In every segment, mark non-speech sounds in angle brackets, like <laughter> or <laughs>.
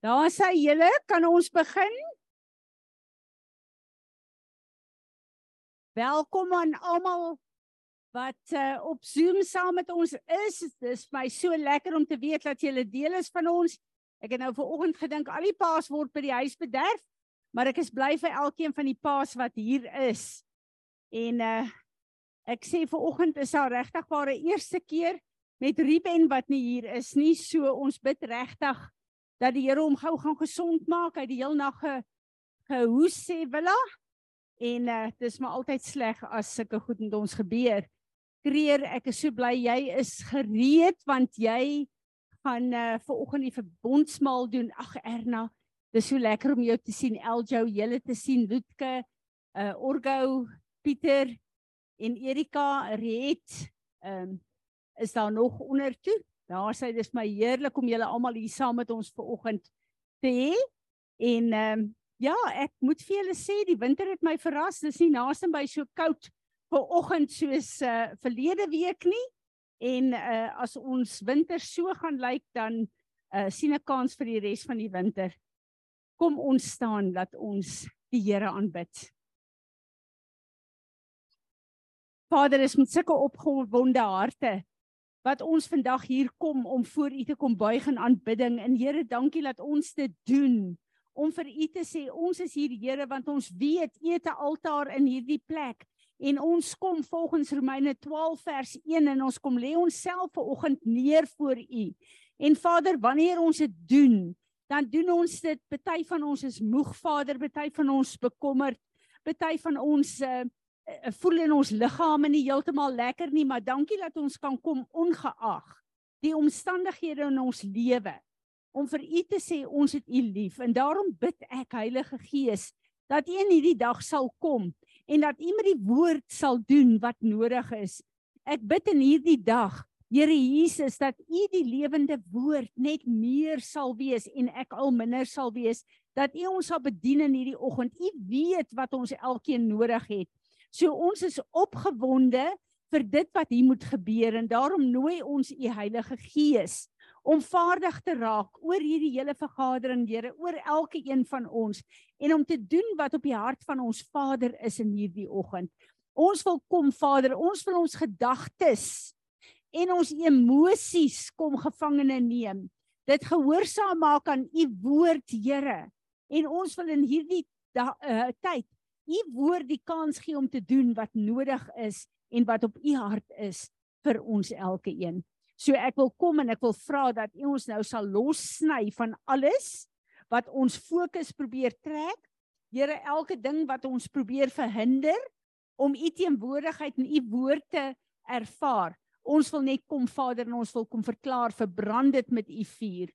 Daar sê julle, kan ons begin? Welkom aan almal wat uh, op Zoom saam met ons is. Dit is my so lekker om te weet dat julle deel is van ons. Ek het nou vanoggend gedink al die paas word by die huis bederf, maar ek is bly vir elkeen van die paas wat hier is. En uh ek sê vanoggend is daar regtig 'n eerste keer met Ruben wat nie hier is nie. So ons bid regtig dat die Here hom gou gaan gesond maak. Hy die heel nag ge gehoes sê willa. En uh dis maar altyd sleg as sulke goed met ons gebeur. Kreer, ek is so bly jy is gereed want jy gaan uh ver oggend die verbondsmaal doen. Ag Erna, dis so lekker om jou te sien. Eljo, julle te sien. Loetke, uh Orgo, Pieter en Erika, Red, ehm um, is daar nog onder toe? Daar sê dis my heerlik om julle almal hier saam met ons ver oggend te hê. En ehm um, ja, ek moet vir julle sê die winter het my verras. Dis nie naaste by so koud ver oggend soos uh verlede week nie. En uh as ons winter so gaan lyk dan uh sien ek kans vir die res van die winter. Kom ons staan dat ons die Here aanbid. Vader is met sulke opgewonde harte wat ons vandag hier kom om voor U te kom buig in aanbidding. En Here, dankie dat ons dit doen om vir U te sê ons is hier Here want ons weet U het 'n altaar in hierdie plek. En ons kom volgens Romeine 12 vers 1 en ons kom lê onsself ver oggend neer voor U. En Vader, wanneer ons dit doen, dan doen ons dit. Party van ons is moeg, Vader, party van ons bekommerd, party van ons uh, voel in ons liggame nie heeltemal lekker nie, maar dankie dat ons kan kom ongeag die omstandighede in ons lewe om vir u te sê ons het u lief en daarom bid ek Heilige Gees dat u in hierdie dag sal kom en dat u met die woord sal doen wat nodig is. Ek bid in hierdie dag Here Jesus dat U die lewende woord net meer sal wees en ek al minder sal wees dat U ons sal bedien in hierdie oggend. U weet wat ons elkeen nodig het. So ons is opgewonde vir dit wat hier moet gebeur en daarom nooi ons u Heilige Gees om vaardig te raak oor hierdie hele vergadering, Here, oor elke een van ons en om te doen wat op die hart van ons Vader is in hierdie oggend. Ons wil kom Vader, ons wil ons gedagtes en ons emosies kom gevangene neem. Dit gehoorsaam maak aan u woord, Here. En ons wil in hierdie da, uh, tyd u woord die kans gee om te doen wat nodig is en wat op u hart is vir ons elke een. So ek wil kom en ek wil vra dat u ons nou sal lossny van alles wat ons fokus probeer trek. Here elke ding wat ons probeer verhinder om u teenwoordigheid en u woord te ervaar. Ons wil net kom Vader en ons wil kom verklaar verbrand dit met u vuur.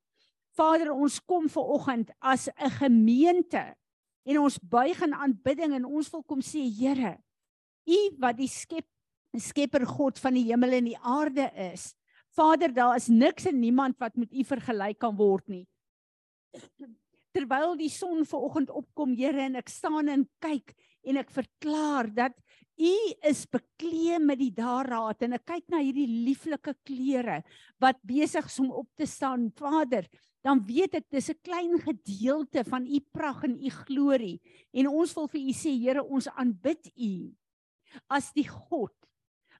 Vader, ons kom ver oggend as 'n gemeente en ons buig in aanbidding en ons wil kom sê Here, U wat die skep skepper God van die hemel en die aarde is. Vader, daar is niks en niemand wat met U vergelyk kan word nie. Terwyl die son ver oggend opkom, Here, en ek staan en kyk en ek verklaar dat U is bekleed met die daarraad. En ek kyk na hierdie lieflike klere wat besig is om op te staan, Vader dan weet ek dis 'n klein gedeelte van u pragt en u glorie. En ons wil vir u sê Here ons aanbid u as die God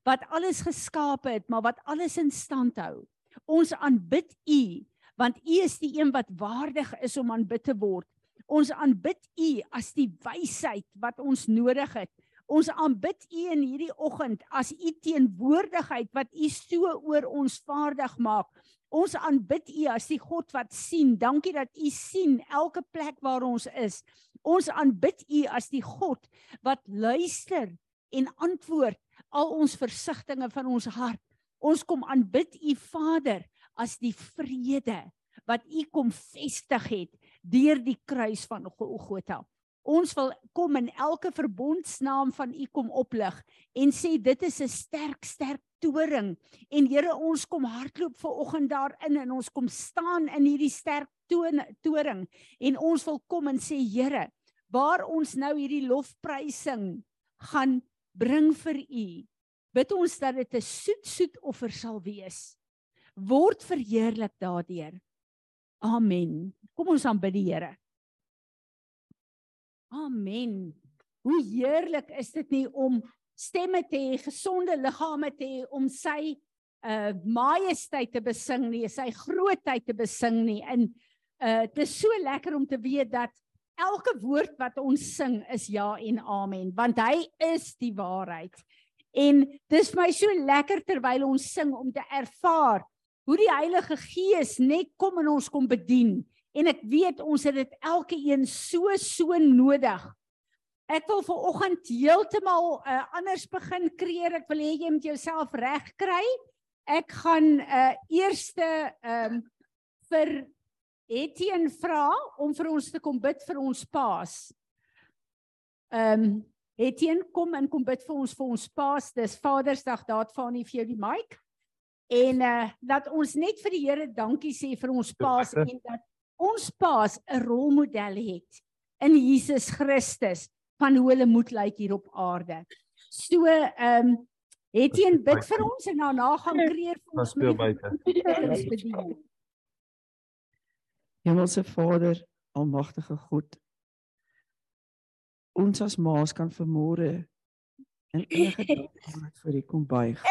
wat alles geskaap het maar wat alles in stand hou. Ons aanbid u want u is die een wat waardig is om aanbid te word. Ons aanbid u as die wysheid wat ons nodig het ons aanbid u in hierdie oggend as u teenwoordigheid wat u so oor ons vaardig maak Ons aanbid U as die God wat sien. Dankie dat U sien elke plek waar ons is. Ons aanbid U as die God wat luister en antwoord al ons versigtings van ons hart. Ons kom aanbid U Vader as die vrede wat U kom vestig het deur die kruis van Golgotha. Ons wil kom in elke verbondsnaam van U kom oplig en sê dit is 'n sterk sterk toring en Here ons kom hardloop ver oggend daarin en ons kom staan in hierdie sterk toring en ons wil kom en sê Here waar ons nou hierdie lofprysing gaan bring vir U bid ons dat dit 'n soet soet offer sal wees word verheerlik daardeur Amen. Kom ons aanbid die Here. Amen. Hoe heerlik is dit nie om stemme te hê, gesonde liggame te hê om sy uh majesteit te besing nie, sy grootheid te besing nie. En uh dit is so lekker om te weet dat elke woord wat ons sing is ja en amen, want hy is die waarheid. En dis my so lekker terwyl ons sing om te ervaar hoe die Heilige Gees net kom en ons kom bedien. En ek weet ons het dit elke een so so nodig. Ek wil vir oggend heeltemal uh, anders begin kreer. Ek wil hê jy moet jouself reg kry. Ek gaan uh eerste ehm um, vir Etienne vra om vir ons te kom bid vir ons paas. Ehm um, Etienne kom en kom bid vir ons vir ons paas. Dis Vadersdag, daad van nie vir jou die mic. En uh dat ons net vir die Here dankie sê vir ons paas en dat ons paas 'n rolmodel het in Jesus Christus van hoe hulle moet lyk hier op aarde. So ehm um, het jy 'n bid vir ons en daarna gaan kreer vir ons speel buite. Hemelse Vader, almagtige God. Ons as maas kan vermôre in enige dag vir U kom buig.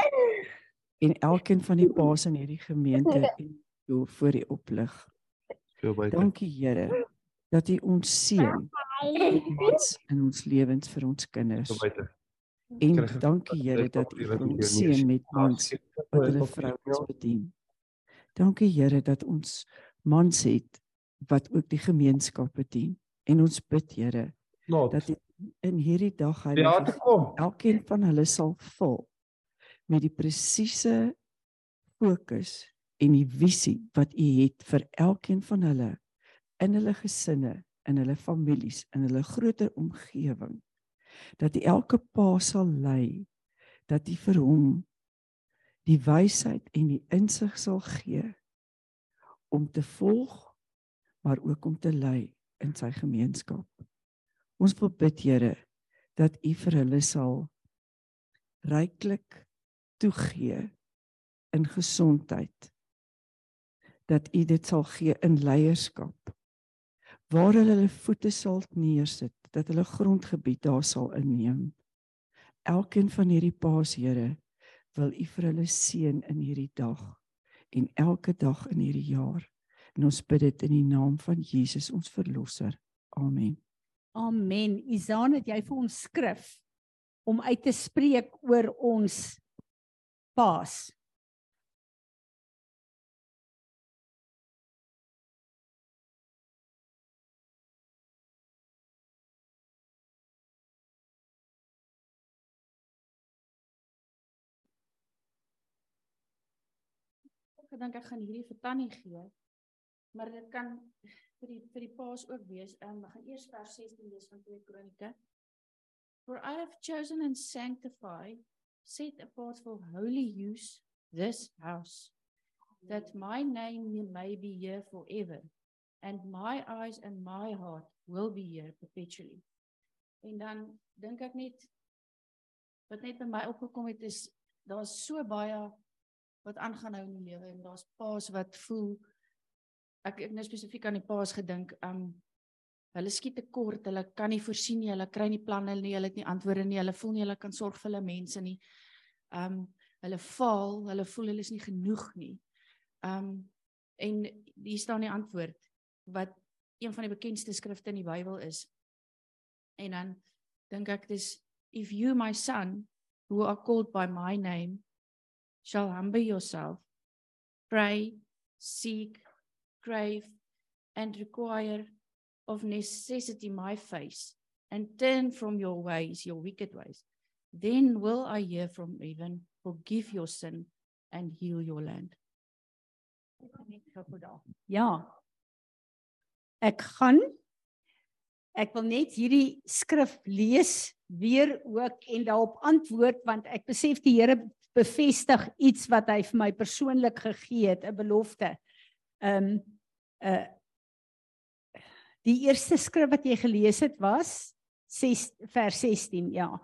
En elkeen van die paas in hierdie gemeente en jou voor U oplig. Dankie Here dat U ons seën met in ons lewens vir ons kinders. En dankie Here dat U ons seën met mans wat hulle vrouens bedien. Dankie Here dat ons mans het wat ook die gemeenskap bedien. En ons bid Here dat U in hierdie dag Heilige elkeen van hulle sal vul met die presiese fokus en die visie wat u het vir elkeen van hulle in hulle gesinne, in hulle families, in hulle groter omgewing. Dat u elke pa sal lei dat u vir hom die wysheid en die insig sal gee om te volg maar ook om te lei in sy gemeenskap. Ons wil bid Here dat u vir hulle sal ryklik toegee in gesondheid dat u dit sal gee in leierskap waar hulle hulle voete sal neersit dat hulle grondgebied daar sal inneem elkeen van hierdie paas Here wil u vir hulle seën in hierdie dag en elke dag in hierdie jaar en ons bid dit in die naam van Jesus ons verlosser amen Amen. Izaan het jy vir ons skrif om uit te spreek oor ons paas. Gedink ek gaan hierdie vir Tannie gee. Maar dit kan vir die vir die paas ook wees. Ehm um, ek gaan eers vers 16 lees van 2 Kronieke. For I have chosen and sanctified, set apart for holy use this house, that my name may be here forever, and my eyes and my heart will be here perpetually. En dan dink ek net wat net by my opgekom het is daar's so baie wat aangaan nou in die lewe. En daar's paas wat voel ek ek nou spesifiek aan die paas gedink um hulle skiet te kort hulle kan nie voorsien nie hulle kry nie planne nie hulle het nie antwoorde nie hulle voel nie hulle kan sorg vir hulle mense nie. Um hulle faal hulle voel hulle is nie genoeg nie. Um en hier staan die antwoord wat een van die bekendste skrifte in die Bybel is. En dan dink ek dis if you my son who are called by my name shall humble yourself, pray, seek, crave, and require of necessity my face, and turn from your ways, your wicked ways, then will I hear from heaven, forgive your sin, and heal your land. Ja. Ek gaan ek wil net hierdie skrif lees weer ook en daarop antwoord want ek besef die Here bevestig iets wat hy vir my persoonlik gegee het, 'n belofte. Ehm um, uh die eerste skrif wat jy gelees het was 6 vers 16, ja.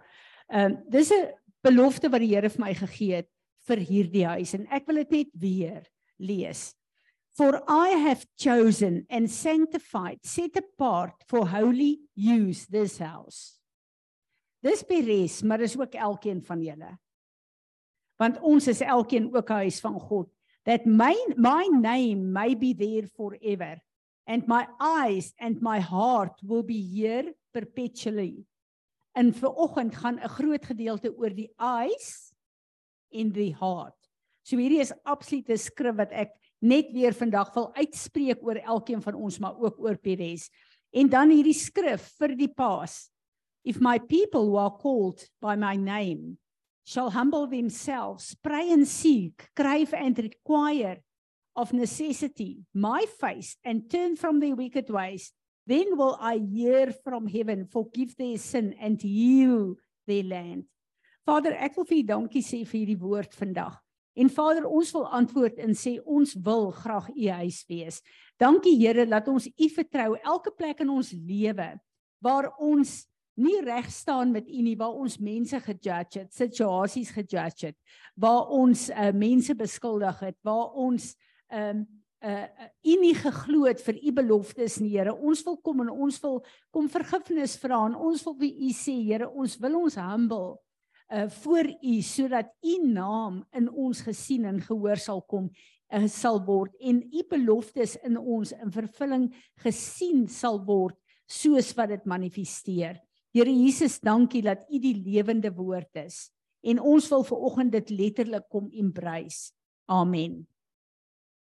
Ehm um, dis 'n belofte wat die Here vir my gegee het vir hierdie huis en ek wil dit net weer lees. For I have chosen and sanctified, set apart for holy use this house. Dis Peres, maar dis ook elkeen van julle. Want ons is elkeen ook 'n huis van God. That my my name may be there forever and my eyes and my heart will be here perpetually. En vir oggend gaan 'n groot gedeelte oor die eyes en die heart. So hierdie is absolute skrif wat ek net weer vandag wil uitspreek oor elkeen van ons maar ook oor Peres. En dan hierdie skrif vir die paas. If my people who are called by my name shall humble themselves, pray and seek, crave and require of necessity my face and turn from their wicked ways, then will I hear from heaven, forgive their sin and heal their land. Vader, ek wil vir U dankie sê vir hierdie woord vandag. En Vader, ons wil antwoord en sê ons wil graag U huis wees. Dankie Here dat ons U vertrou elke plek in ons lewe waar ons nie reg staan met U nie, waar ons mense gejudge het, situasies gejudge het, waar ons uh, mense beskuldig het, waar ons ehm um, uh u nie geglo het vir u beloftes nie Here. Ons wil kom en ons wil kom vergifnis vra en ons wil vir u sê Here ons wil ons humble uh voor u sodat u naam in ons gesien en gehoor sal kom uh, sal word en u beloftes in ons in vervulling gesien sal word soos wat dit manifesteer Here Jesus dankie dat u die lewende woord is en ons wil ver oggend dit letterlik kom embrace amen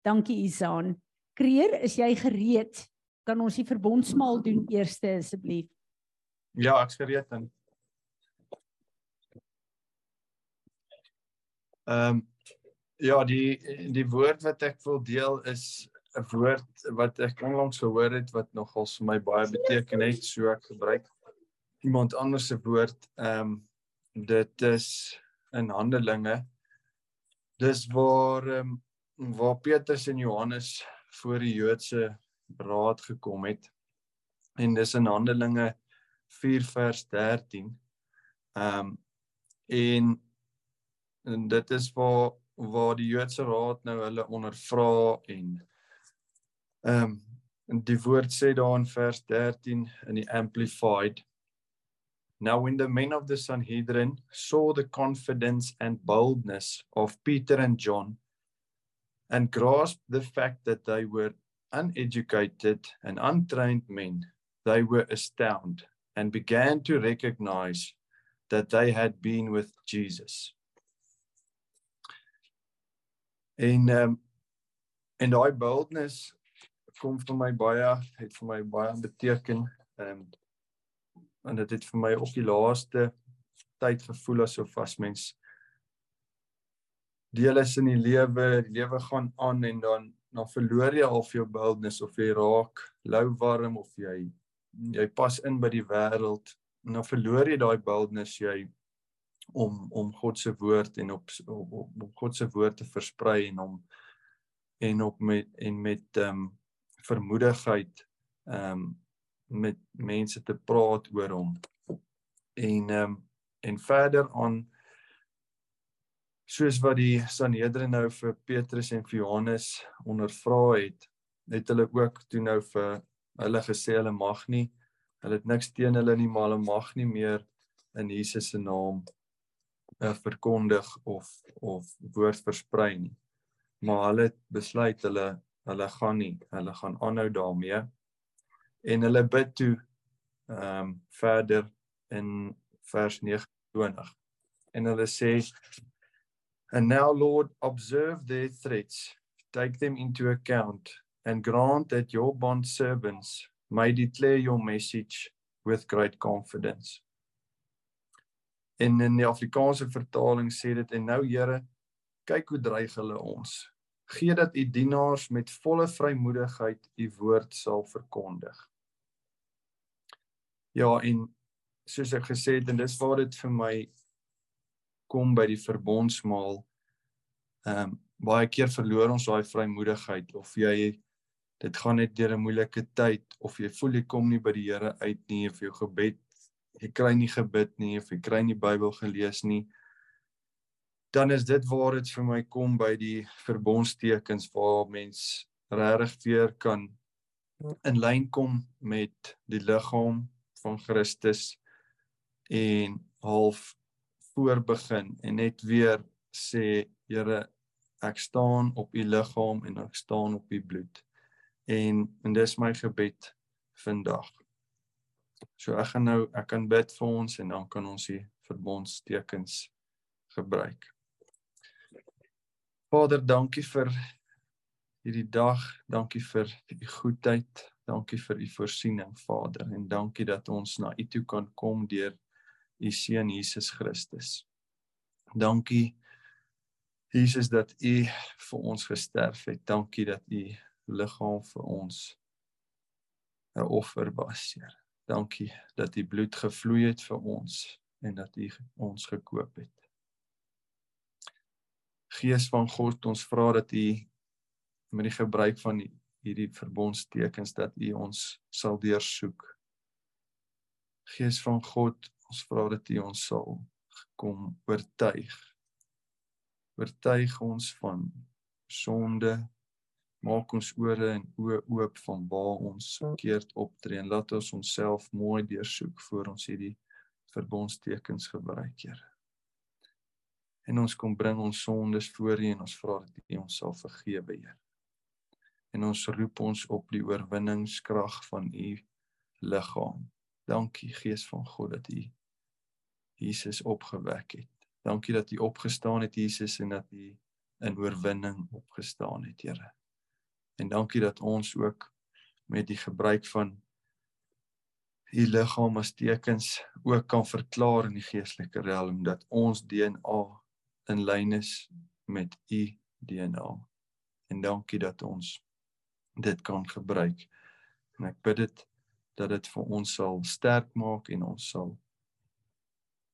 Dankie Izaan. Kreer, is jy gereed? Kan ons die verbondsmaal doen eers asseblief? Ja, ek's gereed dan. Ehm um, ja, die die woord wat ek wil deel is 'n woord wat ek onlangs gehoor het wat nogal vir my baie beteken het, so ek gebruik iemand anders se woord. Ehm um, dit is in Handelinge. Dis waar ehm um, waar Petrus en Johannes voor die Joodse raad gekom het. En dis in Handelinge 4 vers 13. Ehm um, en, en dit is waar waar die Joodse raad nou hulle ondervra en ehm um, en die woord sê daar in vers 13 in die amplified Now when the men of the Sanhedrin saw the confidence and boldness of Peter and John and grasped the fact that they were uneducated and untrained men, they were astounded and began to recognize that they had been with Jesus. En um, en daai boldness kom vir my baie het vir my baie beteken um en dit het vir my op die laaste tyd gevoel asof as mens deel is in die lewe, die lewe gaan aan en dan dan verloor jy al jou boldness of jy raak lou warm of jy jy pas in by die wêreld en dan verloor jy daai boldness jy om om God se woord en op op, op God se woord te versprei en om en op met en met ehm um, vermoedigheid ehm um, met mense te praat oor hom en ehm um, en verder aan soos wat die Sanhedrin nou vir Petrus en vir Johannes ondervra het, het hulle ook toe nou vir hulle gesê hulle mag nie, hulle het niks teen hulle nie, maar hulle mag nie meer in Jesus se naam uh, verkondig of of woord versprei nie. Maar hulle het besluit hulle hulle gaan nie, hulle gaan aanhou daarmee. En hulle bid toe ehm um, verder in vers 29. En hulle sê And now, Lord, observe their threats, take them into account, and grant that your bond servants may declare your message with great confidence. En in die Afrikaanse vertaling sê dit en nou Here, kyk hoe dreig hulle ons. Gee dat u dienaars met volle vrymoedigheid u woord sal verkondig. Ja, en soos ek gesê het en dis waar dit vir my kom by die verbondsmaal. Ehm um, baie keer verloor ons daai vrymoedigheid of jy dit gaan net deur 'n moeilike tyd of jy voel jy kom nie by die Here uit nie of jou gebed jy kry nie gebid nie of jy kry nie Bybel gelees nie dan is dit waar dit vir my kom by die verbondstekens waar mens regtig weer kan in lyn kom met die liggaam van Christus en half voorbegin en net weer sê Here ek staan op u liggaam en ek staan op u bloed. En en dis my gebed vandag. So ek gaan nou ek kan bid vir ons en dan kan ons die verbondstekens gebruik. Vader dankie vir hierdie dag. Dankie vir u goedheid dankie vir u voorsiening Vader en dankie dat ons na u toe kan kom deur u seun Jesus Christus dankie Jesus dat u vir ons gesterf het. Dankie dat u liggaam vir ons 'n offer was, Here. Dankie dat u bloed gevloei het vir ons en dat u ons gekoop het. Gees van God, ons vra dat u met die gebruik van hierdie verbondstekens dat u ons sal deursoek. Gees van God, ons vra dat u ons sal kom oortuig. Oortuig ons van sonde. Maak ons ore en oë oop van waar ons verkeerd optree en laat ons onsself mooi deursoek voor ons hierdie verbondstekens gebruik Here. En ons kom bring ons sondes voor U en ons vra dat U ons sal vergewe Here en ons roep ons op die oorwinningskrag van U liggaam dankie gees van God dat U Jesus opgewek het Dankie dat U opgestaan het Jesus en dat U in oorwinning opgestaan het, Here. En dankie dat ons ook met die gebruik van U liggaam as tekens ook kan verklaar in die geestelike realm dat ons DNA in lyn is met U DNA. En dankie dat ons dit kan gebruik. En ek bid dit dat dit vir ons sal sterk maak en ons sal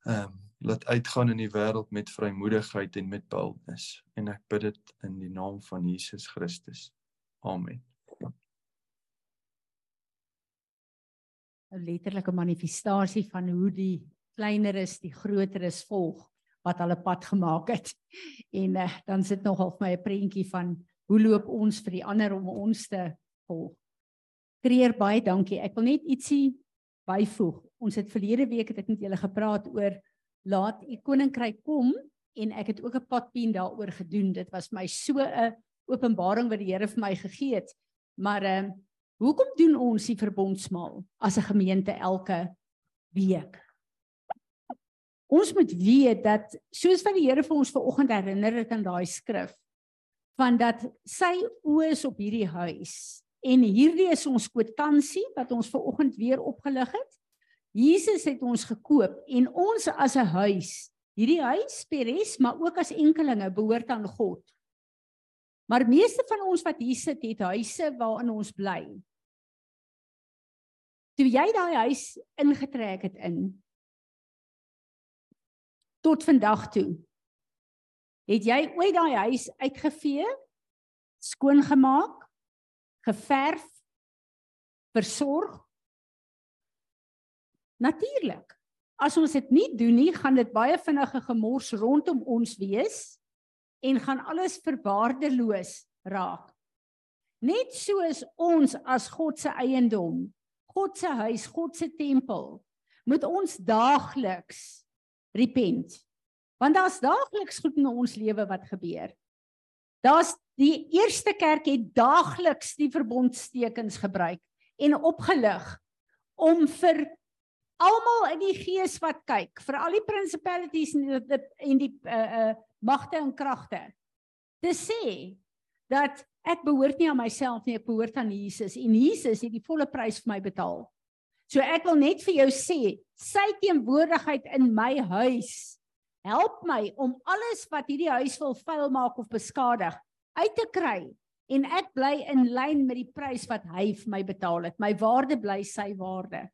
ehm um, laat uitgaan in die wêreld met vrymoedigheid en met boldness en ek bid dit in die naam van Jesus Christus. Amen. 'n letterlike manifestasie van hoe die kleiner is, die groter is volg wat hulle pad gemaak het. <laughs> En uh, dan sit nogal vir my 'n prentjie van hoe loop ons vir die ander om ons te volg. Kreer baie dankie. Ek wil net ietsie byvoeg. Ons het verlede week het ek met julle gepraat oor laat u koninkryk kom en ek het ook 'n padpien daaroor gedoen. Dit was my so 'n openbaring wat die Here vir my gegee het. Maar ehm uh, hoekom doen ons die verbondsmaal as 'n gemeente elke week? Ons moet weet dat soos wat die Here vir ons vanoggend herinner het in daai skrif van dat sy oë is op hierdie huis en hierdie is ons kwitansie wat ons vanoggend weer opgelig het Jesus het ons gekoop en ons as 'n huis, hierdie huis Peres, maar ook as enkelinge behoort aan God. Maar meeste van ons wat hier sit, het huise waarin ons bly. Toe jy daai huis ingetrek het in tot vandag toe. Het jy ooit daai huis uitgevee, skoon gemaak, geverf, versorg Natuurlik. As ons dit nie doen nie, gaan dit baie vinnige gemors rondom ons wees en gaan alles verwaardeloos raak. Net soos ons as God se eiendom, God se huis, God se tempel, moet ons daagliks repent. Want daar's daagliks goed in ons lewe wat gebeur. Daar's die eerste kerk het daagliks die verbondstekens gebruik en opgelig om vir almal in die gees wat kyk vir al die principalities en die en die uh uh magte en kragte te sê dat ek behoort nie aan myself nie ek behoort aan Jesus en Jesus het die volle prys vir my betaal. So ek wil net vir jou sê sy teenwoordigheid in my huis help my om alles wat hierdie huis wil vuil maak of beskadig uit te kry en ek bly in lyn met die prys wat hy vir my betaal het. My waarde bly sy waarde.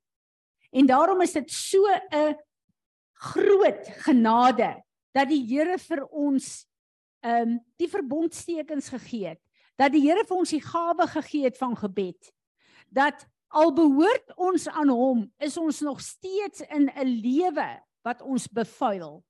En daarom is dit so 'n groot genade dat die Here vir ons ehm um, die verbondstekens gegee het. Dat die Here vir ons die gawe gegee het van gebed. Dat al behoort ons aan hom, is ons nog steeds in 'n lewe wat ons bevuil.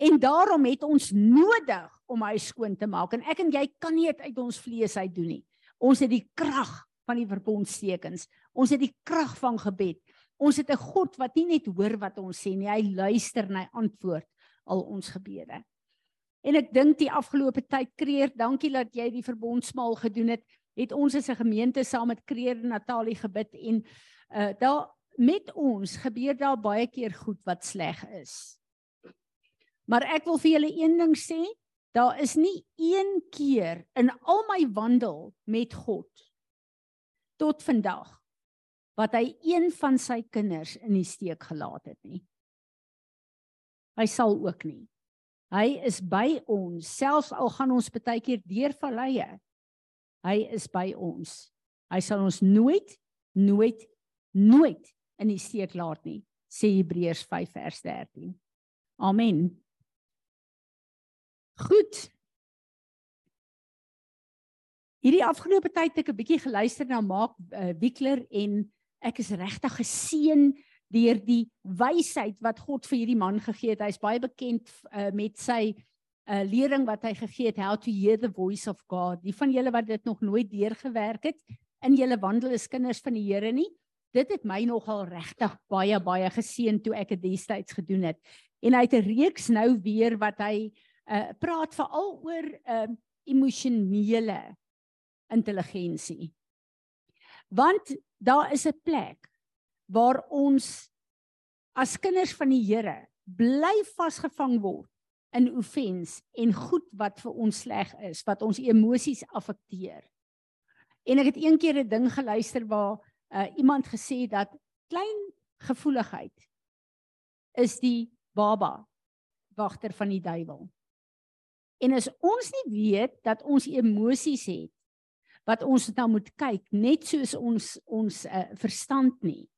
En daarom het ons nodig om hy skoon te maak en ek en jy kan nie dit uit ons vlees uit doen nie. Ons het die krag van die verbondstekens. Ons het die krag van gebed. Ons het 'n God wat nie net hoor wat ons sê nie, hy luister en hy antwoord al ons gebede. En ek dink die afgelope tyd kreer, dankie dat jy die verbondsmaal gedoen het, het ons as 'n gemeente saam met Kreer en Natalie gebid en uh daar met ons gebeur daar baie keer goed wat sleg is. Maar ek wil vir julle een ding sê, daar is nie een keer in al my wandel met God tot vandag wat hy een van sy kinders in die steek gelaat het nie. Hy sal ook nie. Hy is by ons, selfs al gaan ons baie keer deur valleie. Hy is by ons. Hy sal ons nooit nooit nooit in die steek laat nie, sê Hebreërs 5 vers 13. Amen. Goed. Hierdie afgelope tyd het ek 'n bietjie geluister na Mark uh, Wickler en ek is regtig geseën deur die wysheid wat God vir hierdie man gegee het. Hy's baie bekend uh, met sy uh, lering wat hy gegee het How to Hear the Voice of God. Die van julle wat dit nog nooit deurgewerk het in julle wandel as kinders van die Here nie, dit het my nogal regtig baie baie geseën toe ek dit destyds gedoen het. En hy het 'n reeks nou weer wat hy praat veral oor uh emosionele intelligensie. Want daar is 'n plek waar ons as kinders van die Here bly vasgevang word in offense en goed wat vir ons sleg is, wat ons emosies affekteer. En ek het een keer 'n ding geluister waar uh, iemand gesê dat klein gevoeligheid is die baba wagter van die duiwel. En as ons nie weet dat ons emosies het wat ons nou moet kyk net soos ons ons uh, verstand nie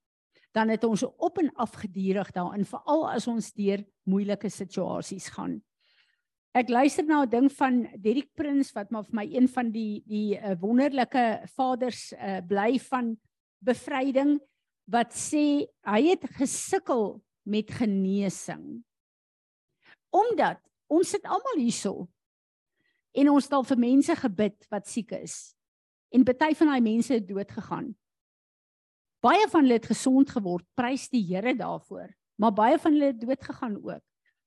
dan het ons op en af gedurig daarin veral as ons deur moeilike situasies gaan. Ek luister na 'n ding van Derrick Prins wat maar vir my een van die die uh, wonderlike vaders uh, bly van bevryding wat sê hy het gesukkel met genesing. Omdat ons sit almal hierso en ons het al vir mense gebid wat siek is. En baie van daai mense het dood gegaan. Baie van hulle het gesond geword, prys die Here daarvoor, maar baie van hulle het dood gegaan ook.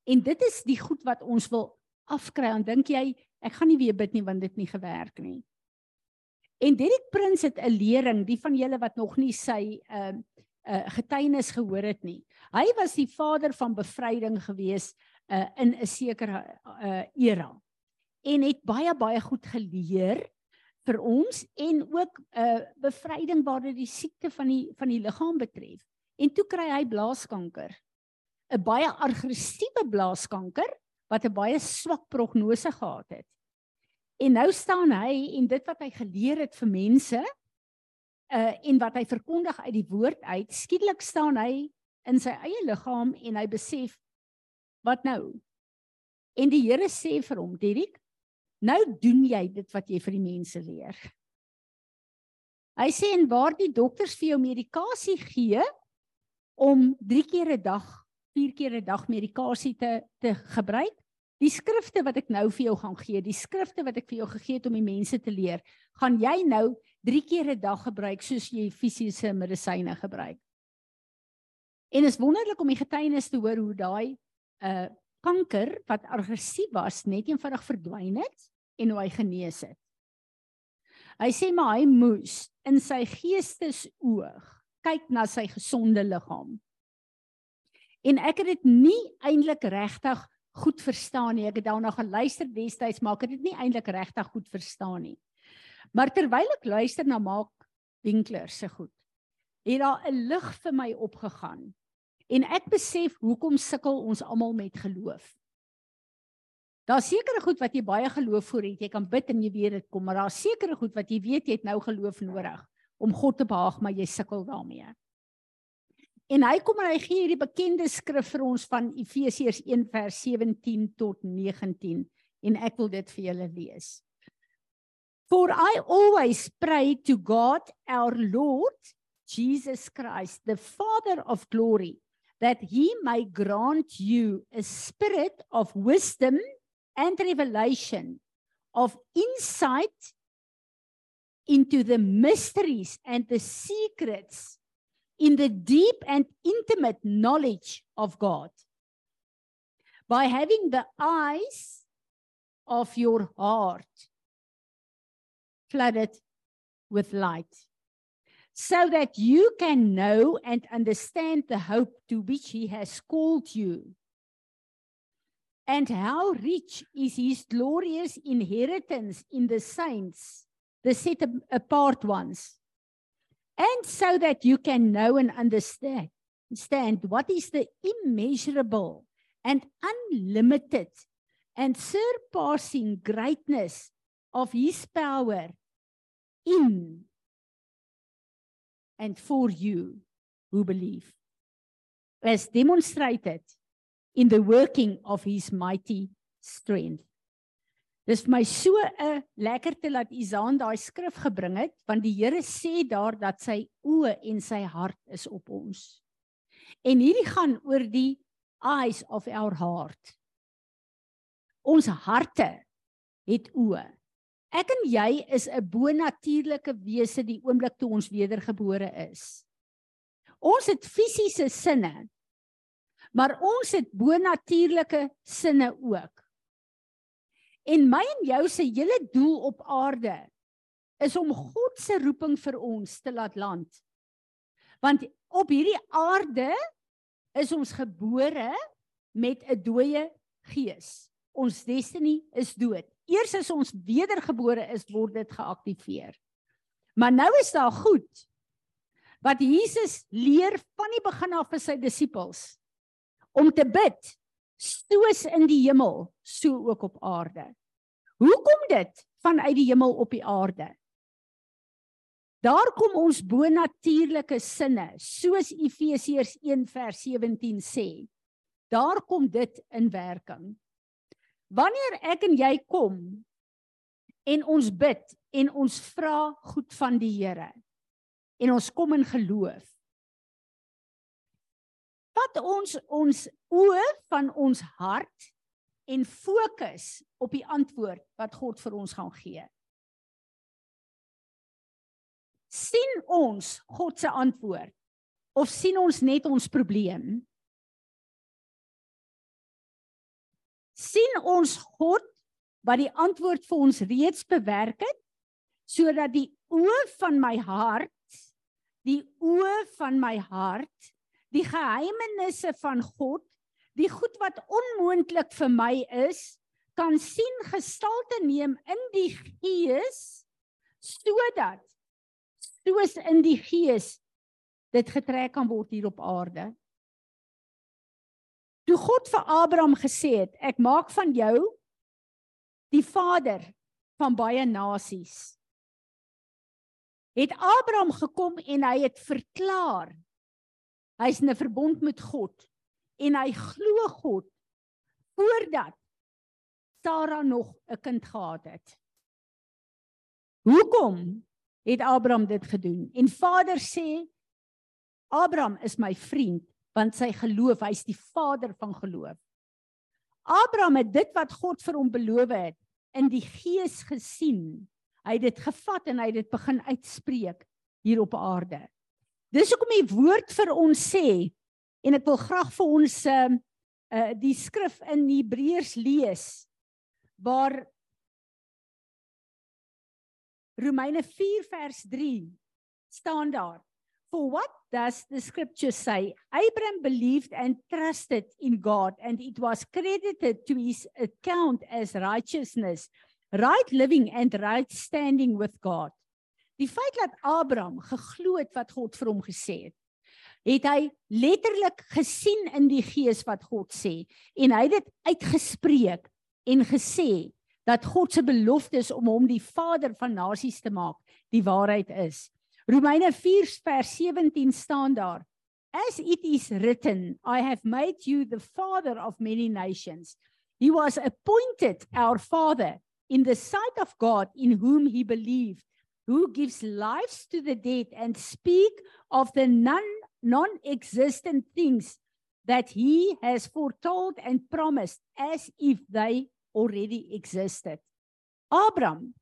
En dit is die goed wat ons wil afkry. En dink jy ek gaan nie weer bid nie want dit nie gewerk nie. En Derek Prins het 'n lering, die van julle wat nog nie sy ehm uh, uh, getuienis gehoor het nie. Hy was die vader van bevryding gewees uh, in 'n sekere uh, era en het baie baie goed geleer vir ons en ook 'n uh, bevryding waar dit die siekte van die van die liggaam betref. En toe kry hy blaaskanker. 'n baie aggressiewe blaaskanker wat 'n baie swak prognose gehad het. En nou staan hy en dit wat hy geleer het vir mense uh en wat hy verkondig uit die woord uit, skielik staan hy in sy eie liggaam en hy besef wat nou? En die Here sê vir hom, Dirk, nou doen jy dit wat jy vir die mense leer. Hy sê en waar die dokters vir jou medikasie gee om 3 keer 'n dag, 4 keer 'n dag medikasie te te gebruik, die skrifte wat ek nou vir jou gaan gee, die skrifte wat ek vir jou gegee het om die mense te leer, gaan jy nou 3 keer 'n dag gebruik soos jy fisiese medisyne gebruik. En is wonderlik om die getuienis te hoor hoe daai uh kanker wat aggressief was net eenvoudig verdwyn het en hoe hy genees het. Hy sê maar hy moes in sy geestesoog kyk na sy gesonde liggaam. En ek het dit nie eintlik regtig goed verstaan nie. Ek het daarna geluister destyds, maar ek het dit nie eintlik regtig goed verstaan nie. Maar terwyl ek luister na Maak Winkler se goed, het daar 'n lig vir my opgegaan En ek besef hoekom sukkel ons almal met geloof. Daar's sekere goed wat jy baie geloof voor het. Jy kan bid en jy weet dit kom, maar daar's sekere goed wat jy weet jy het nou geloof nodig om God te behaag, maar jy sukkel daarmee. En hy kom en hy gee hierdie bekende skrif vir ons van Efesiërs 1 vers 17 tot 19 en ek wil dit vir julle lees. For I always pray to God our Lord Jesus Christ, the Father of glory that he may grant you a spirit of wisdom and revelation of insight into the mysteries and the secrets in the deep and intimate knowledge of God. By having the eyes of your heart flooded with light so that you can know and understand the hope to which he has called you. And how rich is his glorious inheritance in the saints the set apart ones. And so that you can know and understand understand what is the immeasurable and unlimited and surpassing greatness of his power in and for you who believe as demonstrated in the working of his mighty strength Dis vir my so 'n lekkerte dat Isaan daai skrif gebring het want die Here sê daar dat sy oë en sy hart is op ons. En hierdie gaan oor die eyes of our heart. Ons harte het oë. Ek en jy is 'n bonatuurlike wese die oomblik toe ons wedergebore is. Ons het fisiese sinne. Maar ons het bonatuurlike sinne ook. En my en jou se hele doel op aarde is om God se roeping vir ons te laat land. Want op hierdie aarde is ons gebore met 'n dooie gees. Ons destiny is dood. Eers as ons wedergebore is, word dit geaktiveer. Maar nou is daar goed wat Jesus leer van die begin af vir sy disippels om te bid soos in die hemel, so ook op aarde. Hoekom dit vanuit die hemel op die aarde? Daar kom ons bonatuurlike sinne, soos Efesiërs 1:17 sê. Daar kom dit in werking. Wanneer ek en jy kom en ons bid en ons vra goed van die Here en ons kom in geloof vat ons ons oë van ons hart en fokus op die antwoord wat God vir ons gaan gee. sien ons God se antwoord of sien ons net ons probleem? Sien ons God wat die antwoord vir ons reeds bewerk het sodat die oë van my hart die oë van my hart die geheimenisse van God, die goed wat onmoontlik vir my is, kan sien gestalte neem in die gees sodat soos in die gees dit getrek kan word hier op aarde. Toe God vir Abraham gesê het, ek maak van jou die vader van baie nasies. Het Abraham gekom en hy het verklaar Hy's in 'n verbond met God en hy glo God voordat Sara nog 'n kind gehad het. Hoekom het Abraham dit gedoen? En Vader sê Abraham is my vriend want sy geloof, hy's die vader van geloof. Abraham het dit wat God vir hom beloof het in die gees gesien. Hy het dit gevat en hy het dit begin uitspreek hier op aarde. Dis hoekom die woord vir ons sê en ek wil graag vir ons uh, uh die skrif in Hebreërs lees waar Romeine 4 vers 3 staan daar For what does the scripture say? Abraham believed and trusted in God and it was credited to his account as righteousness, right living and right standing with God. Die feit dat Abraham geglo het wat God vir hom gesê het, het hy letterlik gesien in die gees wat God sê en hy het dit uitgespreek en gesê dat God se belofte is om hom die vader van nasies te maak, die waarheid is. Romeine 4 vers 17 staan daar: As it is written, I have made you the father of many nations. He was appointed our father in the sight of God in whom he believed who gives lives to the dead and speak of the non non-existent things that he has foretold and promised as if they already existed. Abraham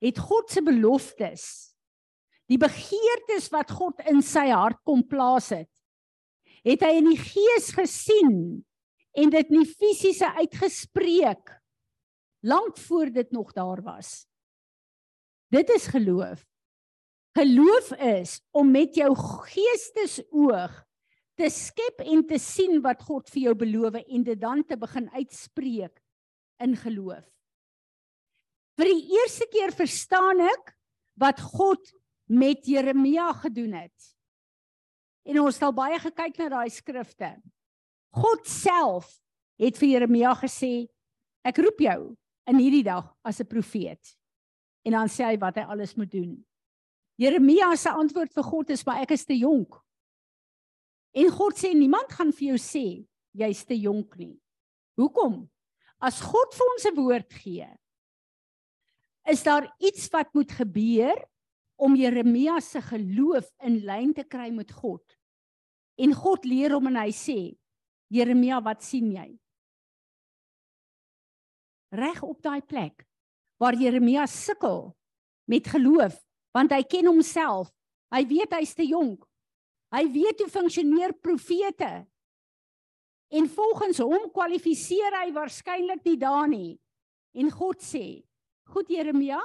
het God se beloftes, die begeertes wat God in sy hart kom plaas het, het hy in die gees gesien en dit nie fisiese uitgespreek lank voor dit nog daar was. Dit is geloof. Geloof is om met jou geestesoog te skep en te sien wat God vir jou beloof en dit dan te begin uitspreek in geloof. Vir die eerste keer verstaan ek wat God met Jeremia gedoen het. En ons het al baie gekyk na daai skrifte. God self het vir Jeremia gesê, ek roep jou in hierdie dag as 'n profeet. En dan sê hy wat hy alles moet doen. Jeremia se antwoord vir God is, "Maar ek is te jonk." En God sê niemand gaan vir jou sê jy's te jonk nie. Hoekom? As God vir ons 'n woord gee, is daar iets wat moet gebeur om Jeremia se geloof in lyn te kry met God. En God leer hom en hy sê: "Jeremia, wat sien jy?" Reg op daai plek waar Jeremia sukkel met geloof, want hy ken homself. Hy weet hy's te jonk. Hy weet hoe funksioneer profete. En volgens hom kwalifiseer hy waarskynlik nie daar nie. En God sê: "Goed Jeremia,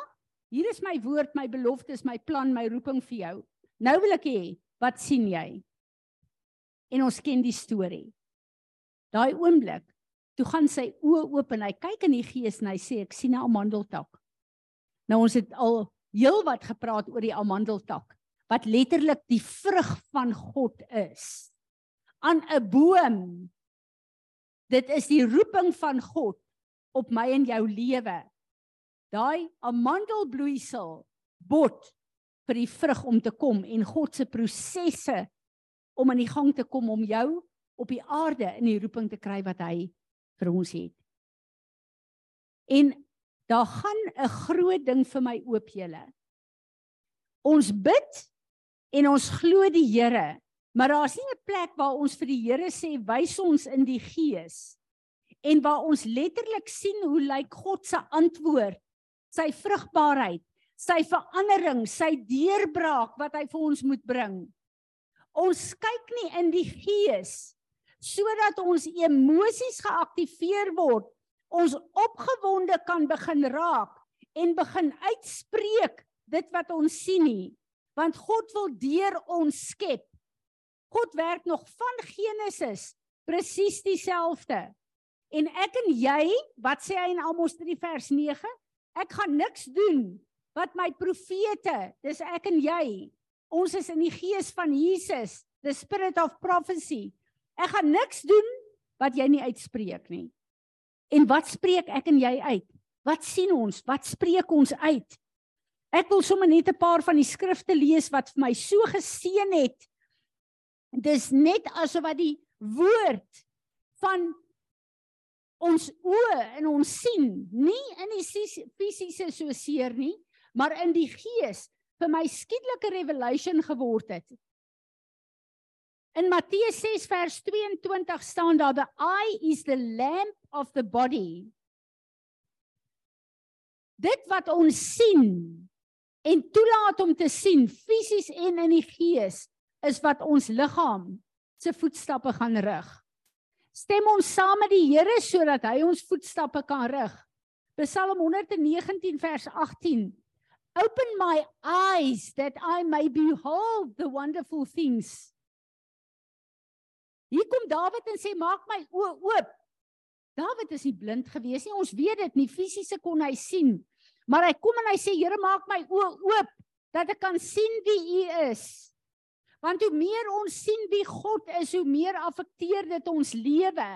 hier is my woord, my beloftes, my plan, my roeping vir jou. Nou wil ek hê, wat sien jy?" En ons ken die storie. Daai oomblik, toe gaan sy oë oop en hy kyk in die gees en hy sê ek sien 'n amandeltak. Nou ons het al heelwat gepraat oor die amandeltak wat letterlik die vrug van God is aan 'n boom. Dit is die roeping van God op my en jou lewe. Daai amandelbloeisel bot vir die vrug om te kom en God se prosesse om aan die gang te kom om jou op die aarde in die roeping te kry wat hy vir ons het. En daar gaan 'n groot ding vir my oop julle. Ons bid en ons glo die Here, maar daar's nie 'n plek waar ons vir die Here sê wys ons in die gees en waar ons letterlik sien hoe lyk God se antwoord, sy vrugbaarheid, sy verandering, sy deurbraak wat hy vir ons moet bring. Ons kyk nie in die gees sodat ons emosies geaktiveer word, ons opgewonde kan begin raak en begin uitspreek dit wat ons sien nie want God wil deur ons skep. God werk nog van Genesis presies dieselfde. En ek en jy, wat sê hy in Amos 3 vers 9? Ek gaan niks doen wat my profete, dis ek en jy. Ons is in die gees van Jesus, the spirit of prophecy. Ek gaan niks doen wat jy nie uitspreek nie. En wat spreek ek en jy uit? Wat sien ons? Wat spreek ons uit? Ek wil sommer net 'n paar van die skrifte lees wat vir my so geseën het. Dis net asof wat die woord van ons oë en ons sien, nie in die fisiese so seer nie, maar in die gees vir my skietlike revelation geword het. In Matteus 6 vers 22 staan daar the eye is the lamp of the body. Dit wat ons sien en toelaat om te sien fisies en in die gees is wat ons liggaam se voetstappe gaan rig. Stem ons saam met die Here sodat hy ons voetstappe kan rig. Psalm 119 vers 18. Open my eyes that I may behold the wonderful things. Hier kom Dawid en sê maak my oë oop. Dawid is nie blind gewees nie. Ons weet dit nie fisiese kon hy sien. Maar hy kom en hy sê Here maak my oë oop dat ek kan sien wie U is. Want hoe meer ons sien wie God is, hoe meer affekteer dit ons lewe.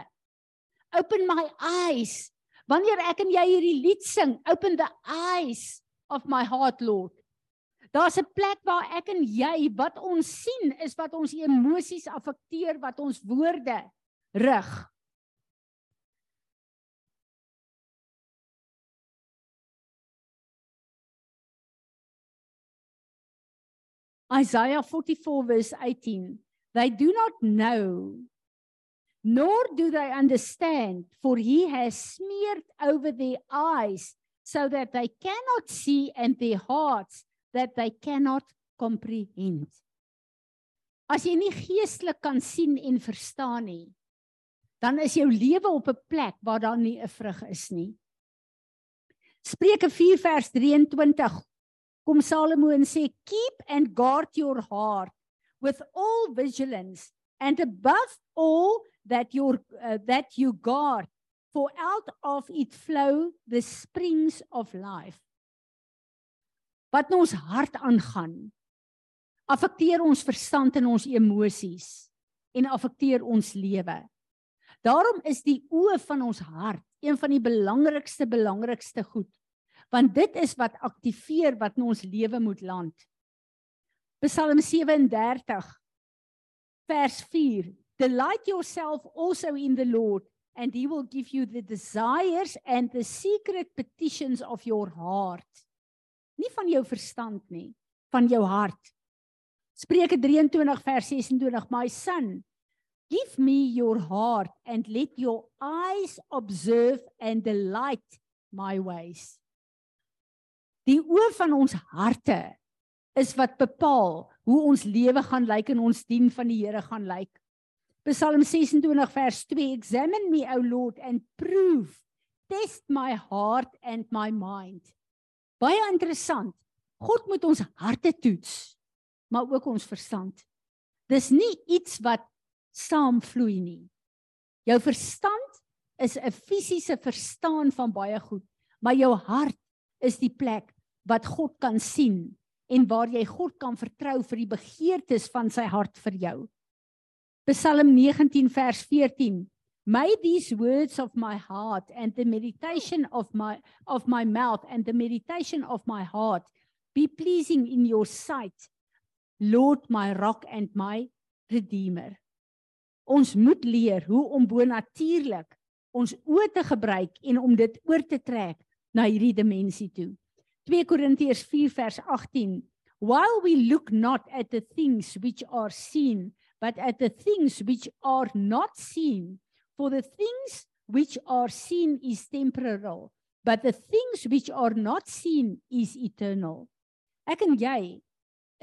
Open my eyes. Wanneer ek en jy hierdie lied sing, open the eyes of my heart, Lord. Daar's 'n plek waar ek en jy wat ons sien is wat ons emosies affekteer, wat ons woorde rig. Isaiah 44 verse 18. They do not know nor do they understand, for he has smeared over their eyes so that they cannot see and their hearts that they cannot comprehend. As jy nie geestelik kan sien en verstaan nie, dan is jou lewe op 'n plek waar daar nie 'n vrug is nie. Spreuke 4 vers 23 kom Salomo en sê keep and guard your heart with all vigilance and above all that your uh, that you guard for out of it flow the springs of life. Wat in ons hart aangaan affekteer ons verstand en ons emosies en affekteer ons lewe. Daarom is die oë van ons hart een van die belangrikste belangrikste goed want dit is wat aktiveer wat in ons lewe moet land Psalm 37 vers 4 Delight yourself also in the Lord and he will give you the desires and the secret petitions of your heart. Nie van jou verstand nie, van jou hart. Spreuke 23 vers 26: My son, give me your heart and let your eyes observe and delight my ways. Die oë van ons harte is wat bepaal hoe ons lewe gaan lyk en ons dien van die Here gaan lyk. Psalm 26 vers 2 Examine me O Lord and prove test my heart and my mind. Baie interessant. God moet ons harte toets, maar ook ons verstand. Dis nie iets wat saamvloei nie. Jou verstand is 'n fisiese verstaan van baie goed, maar jou hart is die plek wat God kan sien en waar jy God kan vertrou vir die begeertes van sy hart vir jou. Psalm 19 vers 14 May these words of my heart and the meditation of my of my mouth and the meditation of my heart be pleasing in your sight Lord my rock and my redeemer. Ons moet leer hoe om bonatuurlik ons oë te gebruik en om dit oor te trek na hierdie dimensie toe 2 Korintiërs 4 vers 18 While we look not at the things which are seen but at the things which are not seen. For the things which are seen is temporal, but the things which are not seen is eternal. Ek en jy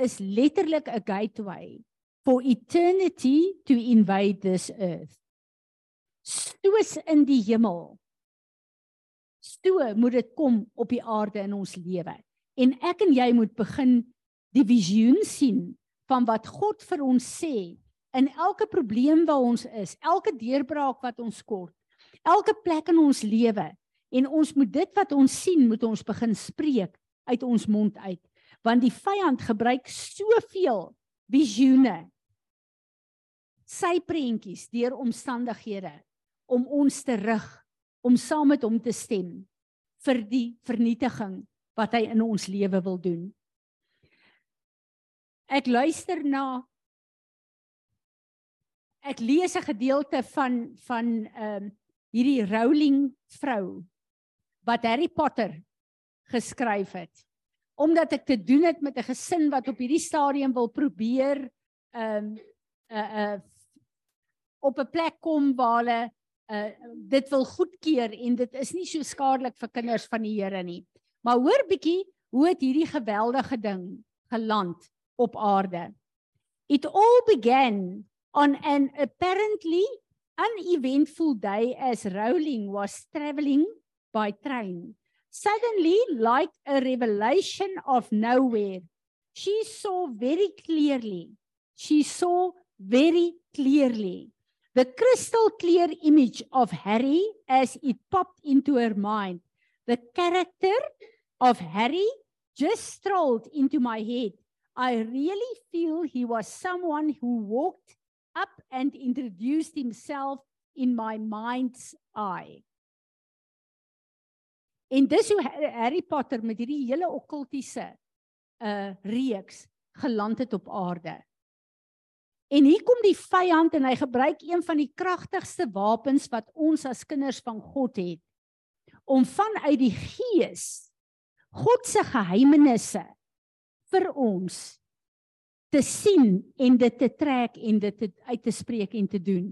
is letterlik 'n gateway for eternity to invade this earth. Stoos in die hemel. Stoe moet dit kom op die aarde in ons lewe. En ek en jy moet begin die visioen sien van wat God vir ons sê in elke probleem waar ons is, elke deurbraak wat ons kort, elke plek in ons lewe en ons moet dit wat ons sien moet ons begin spreek uit ons mond uit want die vyand gebruik soveel visioene sy prentjies deur omstandighede om ons te rig om saam met hom te stem vir die vernietiging wat hy in ons lewe wil doen ek luister na ek lees 'n gedeelte van van ehm uh, hierdie Rowling vrou wat Harry Potter geskryf het. Omdat ek te doen het met 'n gesin wat op hierdie stadium wil probeer ehm um, 'n uh, 'n uh, op 'n plek kom waar hulle uh, dit wil goedkeur en dit is nie so skadelik vir kinders van die Here nie. Maar hoor bietjie hoe het hierdie geweldige ding geland op aarde. It all began on an apparently uneventful day as Rowling was traveling by train. Suddenly, like a revelation of nowhere, she saw very clearly, she saw very clearly the crystal clear image of Harry as it popped into her mind. The character of Harry just strolled into my head. I really feel he was someone who walked up and introduced himself in my mind's eye. En dis hoe Harry Potter met hierdie hele okkultiese uh reeks geland het op aarde. En hier kom die vyand en hy gebruik een van die kragtigste wapens wat ons as kinders van God het om vanuit die gees God se geheimenisse vir ons te sien en dit te trek en dit te, uit te spreek en te doen.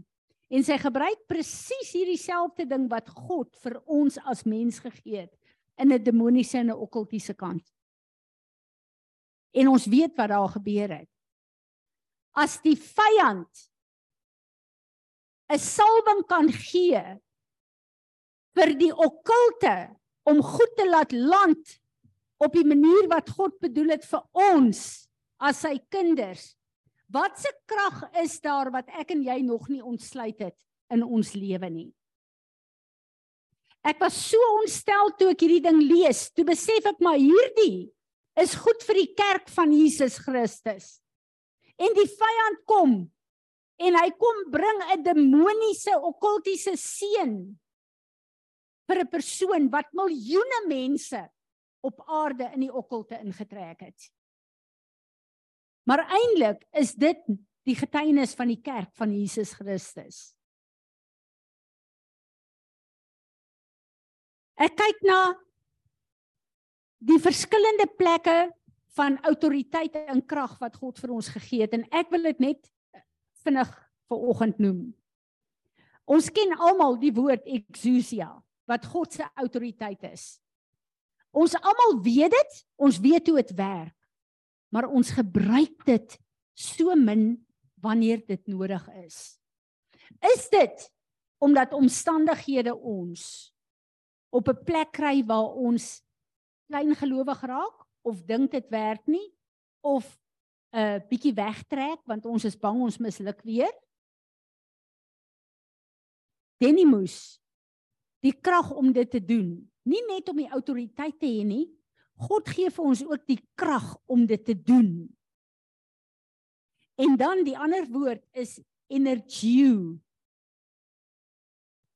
En sy gebruik presies hierdie selfde ding wat God vir ons as mens gegee het in 'n demoniese en 'n okkultiese kant. En ons weet wat daar gebeur het. As die vyand 'n salwing kan gee vir die okkulte om goed te laat land op die manier wat God bedoel het vir ons as sy kinders. Wat se krag is daar wat ek en jy nog nie ontsluit het in ons lewe nie? Ek was so ontstel toe ek hierdie ding lees. Toe besef ek maar hierdie is goed vir die kerk van Jesus Christus. En die vyand kom en hy kom bring 'n demoniese okkultiese seën vir 'n persoon wat miljoene mense op aarde in die okkulte ingetrek het. Maar eintlik is dit die getuienis van die kerk van Jesus Christus. Ek kyk na die verskillende plekke van autoriteit en krag wat God vir ons gegee het en ek wil dit net vinnig vir oggend noem. Ons ken almal die woord exousia wat God se autoriteit is. Ons almal weet dit, ons weet hoe dit werk. Maar ons gebruik dit so min wanneer dit nodig is. Is dit omdat omstandighede ons op 'n plek kry waar ons klein gelowig raak of dink dit werk nie of 'n uh, bietjie wegtrek want ons is bang ons misluk weer. Denny moes die krag om dit te doen, nie net om die autoriteit te hê nie. God gee vir ons ook die krag om dit te doen. En dan die ander woord is energie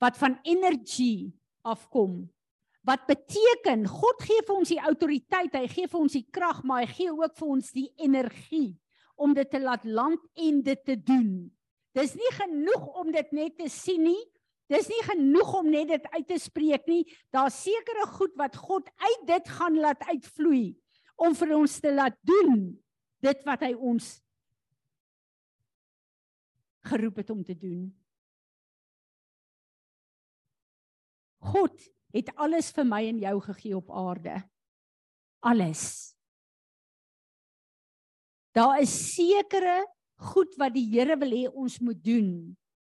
wat van energie afkom. Wat beteken God gee vir ons die autoriteit, hy gee vir ons die krag, maar hy gee ook vir ons die energie om dit te laat land en dit te doen. Dis nie genoeg om dit net te sien nie. Dis nie genoeg om net dit uit te spreek nie. Daar's sekere goed wat God uit dit gaan laat uitvloei om vir ons te laat doen dit wat hy ons geroep het om te doen. God het alles vir my en jou gegee op aarde. Alles. Daar is sekere goed wat die Here wil hê ons moet doen.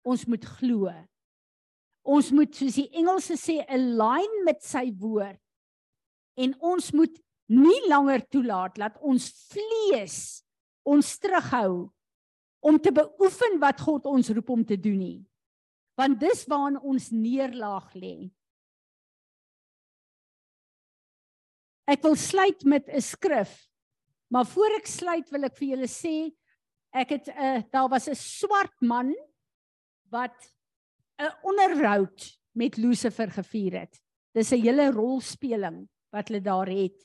Ons moet glo. Ons moet soos die Engelse sê align met sy woord. En ons moet nie langer toelaat dat ons vlees ons terughou om te beoefen wat God ons roep om te doen nie. Want dis waarin ons neerlaag lê. Ek wil sluit met 'n skrif. Maar voor ek sluit wil ek vir julle sê ek het 'n uh, daar was 'n swart man wat 'n onderhoud met Lucifer gevier het. Dis 'n hele rolspeling wat hulle daar het.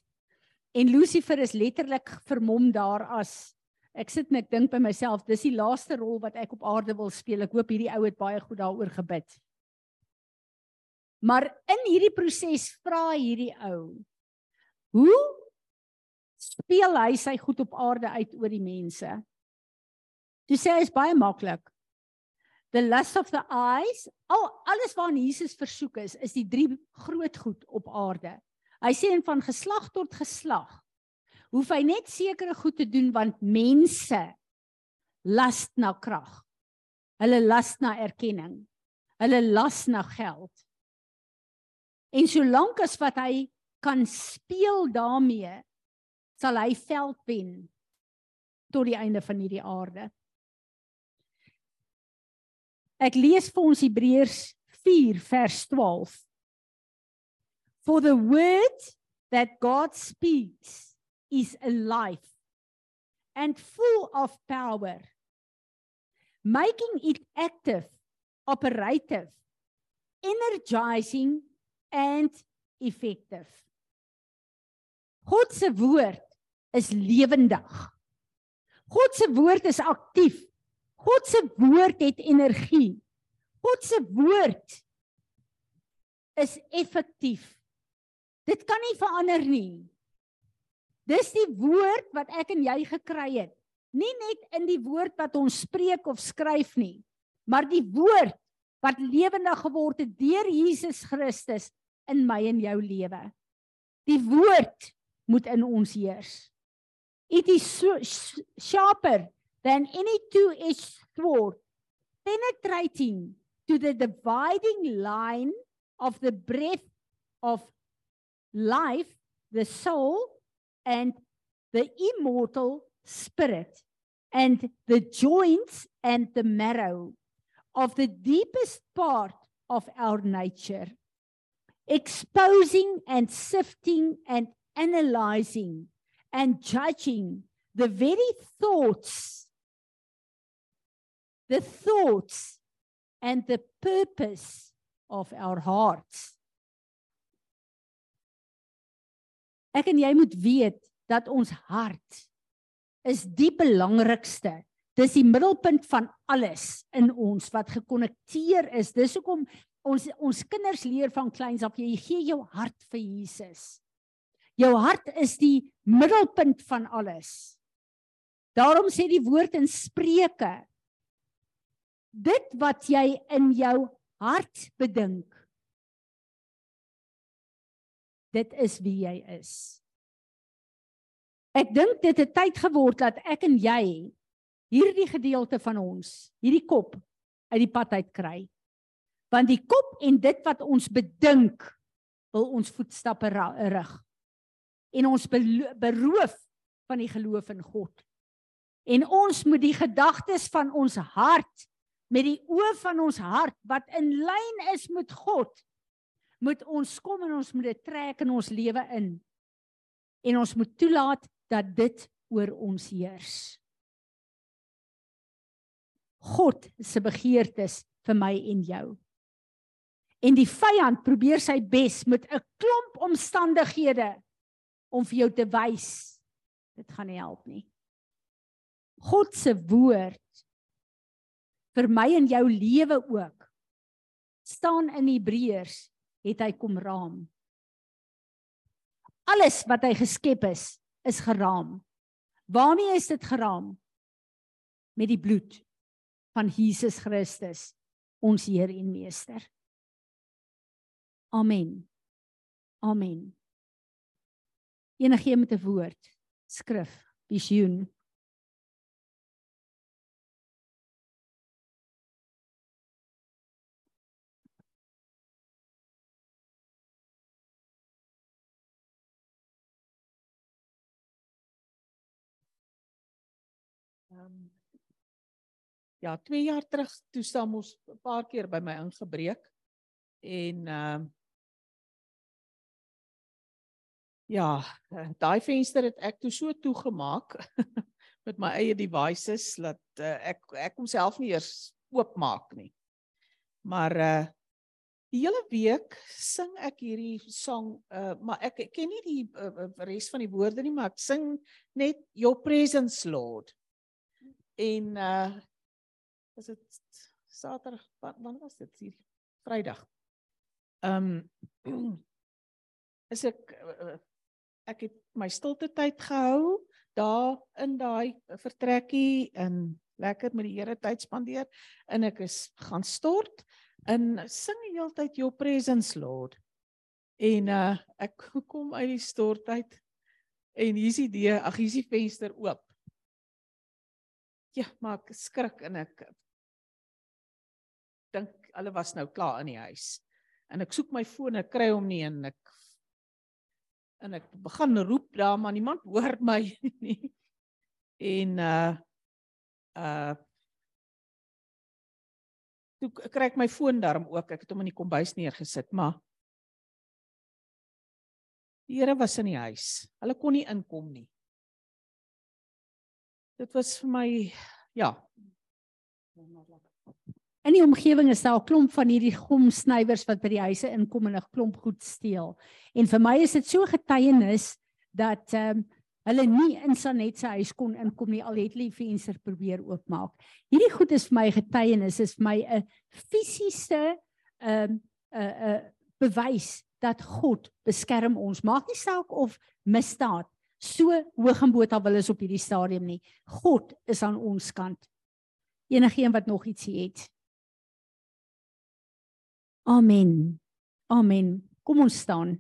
En Lucifer is letterlik vermom daar as ek sit en ek dink by myself, dis die laaste rol wat ek op aarde wil speel. Ek hoop hierdie ou het baie goed daaroor gebid. Maar in hierdie proses vra hierdie ou Hoe speel hy sy goed op aarde uit oor die mense? Toe sê hy is baie maklik. The lust of the eyes, al alles waarna Jesus versoek is, is die drie groot goed op aarde. Hy sê en van geslag tot geslag hoef hy net sekere goed te doen want mense lust na krag. Hulle lust na erkenning. Hulle lust na geld. En solank as wat hy kan speel daarmee sal hy veld wen tot die einde van hierdie aarde. Ek lees vir ons Hebreërs 4 vers 12. For the word that God speaks is alive and full of power making it active operative energizing and effective God se woord is lewendig. God se woord is aktief. God se woord het energie. God se woord is effektief. Dit kan nie verander nie. Dis die woord wat ek en jy gekry het. Nie net in die woord wat ons spreek of skryf nie, maar die woord wat lewendig geword het deur Jesus Christus in my en jou lewe. Die woord moet in ons heers. It is so sharper than any two-edged sword, penetrating to the dividing line of the breath of life, the soul, and the immortal spirit, and the joints and the marrow of the deepest part of our nature, exposing and sifting and analyzing and judging the very thoughts, the thoughts and the purpose of our hearts. Ek en jy moet weet dat ons hart is die belangrikste. Dis die middelpunt van alles in ons wat gekonnekteer is. Dis hoekom ons ons kinders leer van kleins af jy gee jou hart vir Jesus. Jou hart is die middelpunt van alles. Daarom sê die woord in Spreuke dit wat jy in jou hart bedink dit is wie jy is. Ek dink dit het tyd geword dat ek en jy hierdie gedeelte van ons, hierdie kop uit die pad uit kry. Want die kop en dit wat ons bedink wil ons voetstappe rig. En ons beroof van die geloof in God. En ons moet die gedagtes van ons hart met die oë van ons hart wat in lyn is met God moet ons kom en ons moet dit trek in ons lewe in. En ons moet toelaat dat dit oor ons heers. God se begeertes vir my en jou. En die vyand probeer sy bes met 'n klomp omstandighede om vir jou te wys dit gaan nie help nie. God se woord vir my en jou lewe ook staan in Hebreërs het hy kom raam. Alles wat hy geskep is, is geraam. Waarmee is dit geraam? Met die bloed van Jesus Christus, ons Heer en Meester. Amen. Amen. Enige een met 'n woord, skrif, visioen. Um, ja, 2 jaar terug toe staan ons 'n paar keer by my ingebreek en ehm uh, ja, daai venster het ek toe so toegemaak <laughs> met my eie devices dat uh, ek ek homself nie eers oopmaak nie. Maar uh die hele week sing ek hierdie sang uh maar ek, ek ken nie die uh, res van die woorde nie, maar ek sing net your presence Lord. En uh was dit Saterdag wanneer was dit hier? Vrydag. Ehm um, <clears throat> is ek uh, ek het my stilte tyd gehou daar in daai vertrekkie en lekker met die Here tyd spandeer en ek is gaan stort en sing die hele tyd your presence Lord. En uh ek <laughs> kom uit die stort uit en hier's die deur, ag hier's die venster oop ja, maar ek skrik en ek dink hulle was nou klaar in die huis. En ek soek my foon, ek kry hom nie en ek en ek begin roep daar maar niemand hoor my <laughs> nie. En uh uh toe kry ek my foon daarom ook. Ek het hom in die kombuis neergesit, maar die Here was in die huis. Hulle kon nie inkom nie dit was vir my ja in die omgewing is daar 'n klomp van hierdie gomsnywers wat by die huise inkom en 'n klomp goed steel. En vir my is dit so getuienis dat ehm um, hulle nie in Sanet se huis kon inkom nie al het hulle venster probeer oopmaak. Hierdie goed is vir my getuienis, is vir my 'n fisiese ehm um, 'n uh, 'n uh, bewys dat God beskerm ons. Maak nie saak of misdaad so hoog en boot wil is op hierdie stadium nie. God is aan ons kant. Enigeen wat nog ietsie het. Amen. Amen. Kom ons staan.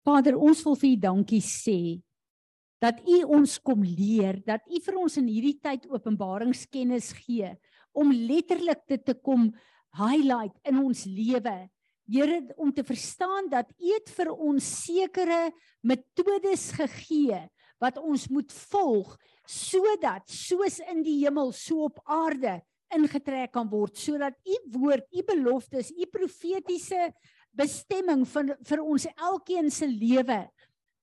Vader, ons wil vir U dankie sê dat U ons kom leer, dat U vir ons in hierdie tyd openbaringskennis gee om letterlik dit te kom highlight in ons lewe. Here om te verstaan dat U het vir ons sekere metodes gegee wat ons moet volg sodat soos in die hemel so op aarde ingetrek kan word sodat u woord, u beloftes, u profetiese bestemming van vir ons elkeen se lewe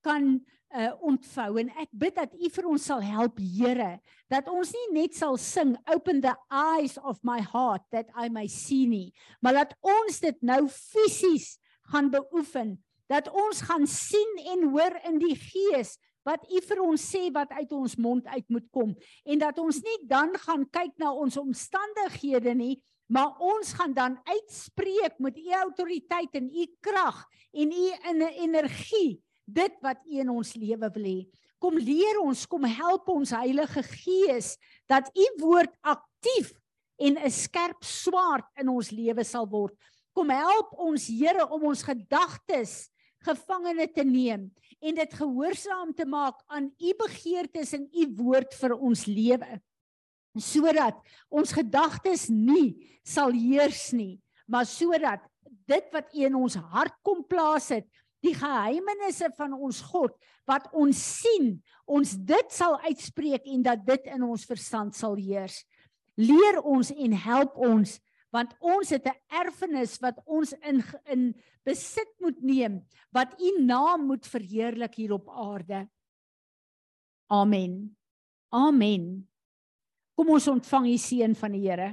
kan uh, ontvou. En ek bid dat u vir ons sal help Here dat ons nie net sal sing open the eyes of my heart that I may see nie maar dat ons dit nou fisies gaan beoefen dat ons gaan sien en hoor in die gees wat u vir ons sê wat uit ons mond uit moet kom. En dat ons nie dan gaan kyk na ons omstandighede nie maar ons gaan dan uitspreek met u autoriteit en u krag en u energie dit wat u in ons lewe wil hê. Kom leer ons kom help ons Heilige Gees dat u woord aktief en 'n skerp swaard in ons lewe sal word. Kom help ons Here om ons gedagtes gevangene te neem en dit gehoorsaam te maak aan u begeertes en u woord vir ons lewe sodat ons gedagtes nie sal heers nie maar sodat dit wat u in ons hart kom plaas het die geheimenisse van ons God wat ons sien ons dit sal uitspreek en dat dit in ons verstand sal heers. Leer ons en help ons want ons het 'n erfenis wat ons in in besit moet neem wat u naam moet verheerlik hier op aarde. Amen. Amen. Kom ons ontvang die seën van die Here.